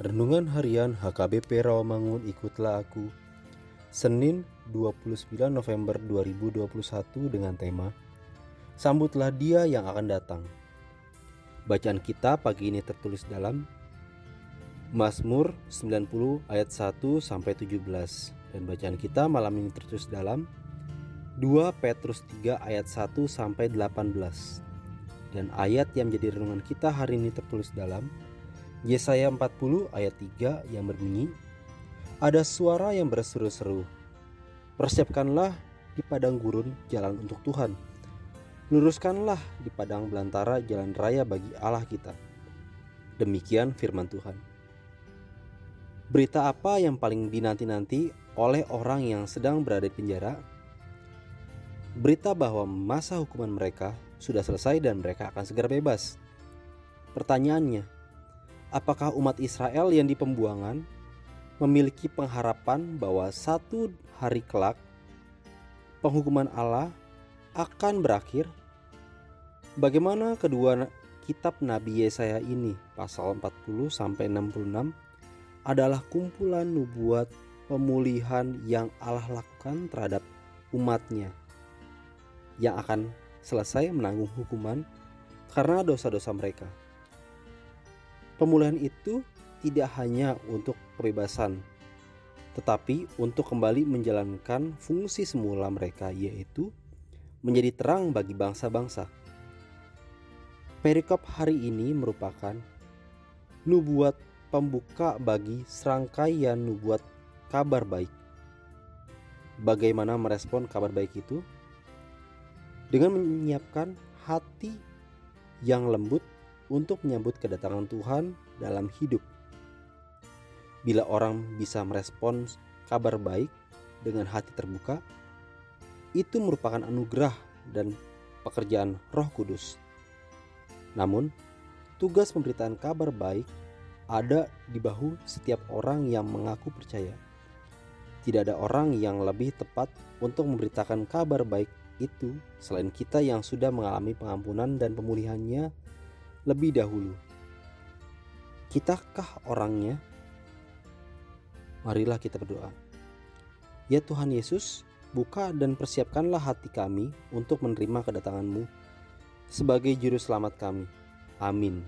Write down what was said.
Renungan Harian HKBP Rawamangun Ikutlah Aku Senin 29 November 2021 dengan tema Sambutlah dia yang akan datang. Bacaan kita pagi ini tertulis dalam Mazmur 90 ayat 1 sampai 17 dan bacaan kita malam ini tertulis dalam 2 Petrus 3 ayat 1 sampai 18 dan ayat yang menjadi renungan kita hari ini tertulis dalam Yesaya 40 ayat 3 yang berbunyi, Ada suara yang berseru-seru, Persiapkanlah di padang gurun jalan untuk Tuhan. Luruskanlah di padang belantara jalan raya bagi Allah kita. Demikian firman Tuhan. Berita apa yang paling dinanti-nanti oleh orang yang sedang berada di penjara? Berita bahwa masa hukuman mereka sudah selesai dan mereka akan segera bebas. Pertanyaannya, apakah umat Israel yang di pembuangan memiliki pengharapan bahwa satu hari kelak penghukuman Allah akan berakhir? Bagaimana kedua kitab Nabi Yesaya ini pasal 40 sampai 66 adalah kumpulan nubuat pemulihan yang Allah lakukan terhadap umatnya yang akan selesai menanggung hukuman karena dosa-dosa mereka. Pemulihan itu tidak hanya untuk kebebasan, tetapi untuk kembali menjalankan fungsi semula mereka, yaitu menjadi terang bagi bangsa-bangsa. Perikop hari ini merupakan nubuat pembuka bagi serangkaian nubuat kabar baik. Bagaimana merespon kabar baik itu? Dengan menyiapkan hati yang lembut untuk menyambut kedatangan Tuhan dalam hidup. Bila orang bisa merespons kabar baik dengan hati terbuka, itu merupakan anugerah dan pekerjaan Roh Kudus. Namun, tugas pemberitaan kabar baik ada di bahu setiap orang yang mengaku percaya. Tidak ada orang yang lebih tepat untuk memberitakan kabar baik itu selain kita yang sudah mengalami pengampunan dan pemulihannya lebih dahulu. Kitakah orangnya? Marilah kita berdoa. Ya Tuhan Yesus, buka dan persiapkanlah hati kami untuk menerima kedatanganmu sebagai juru selamat kami. Amin.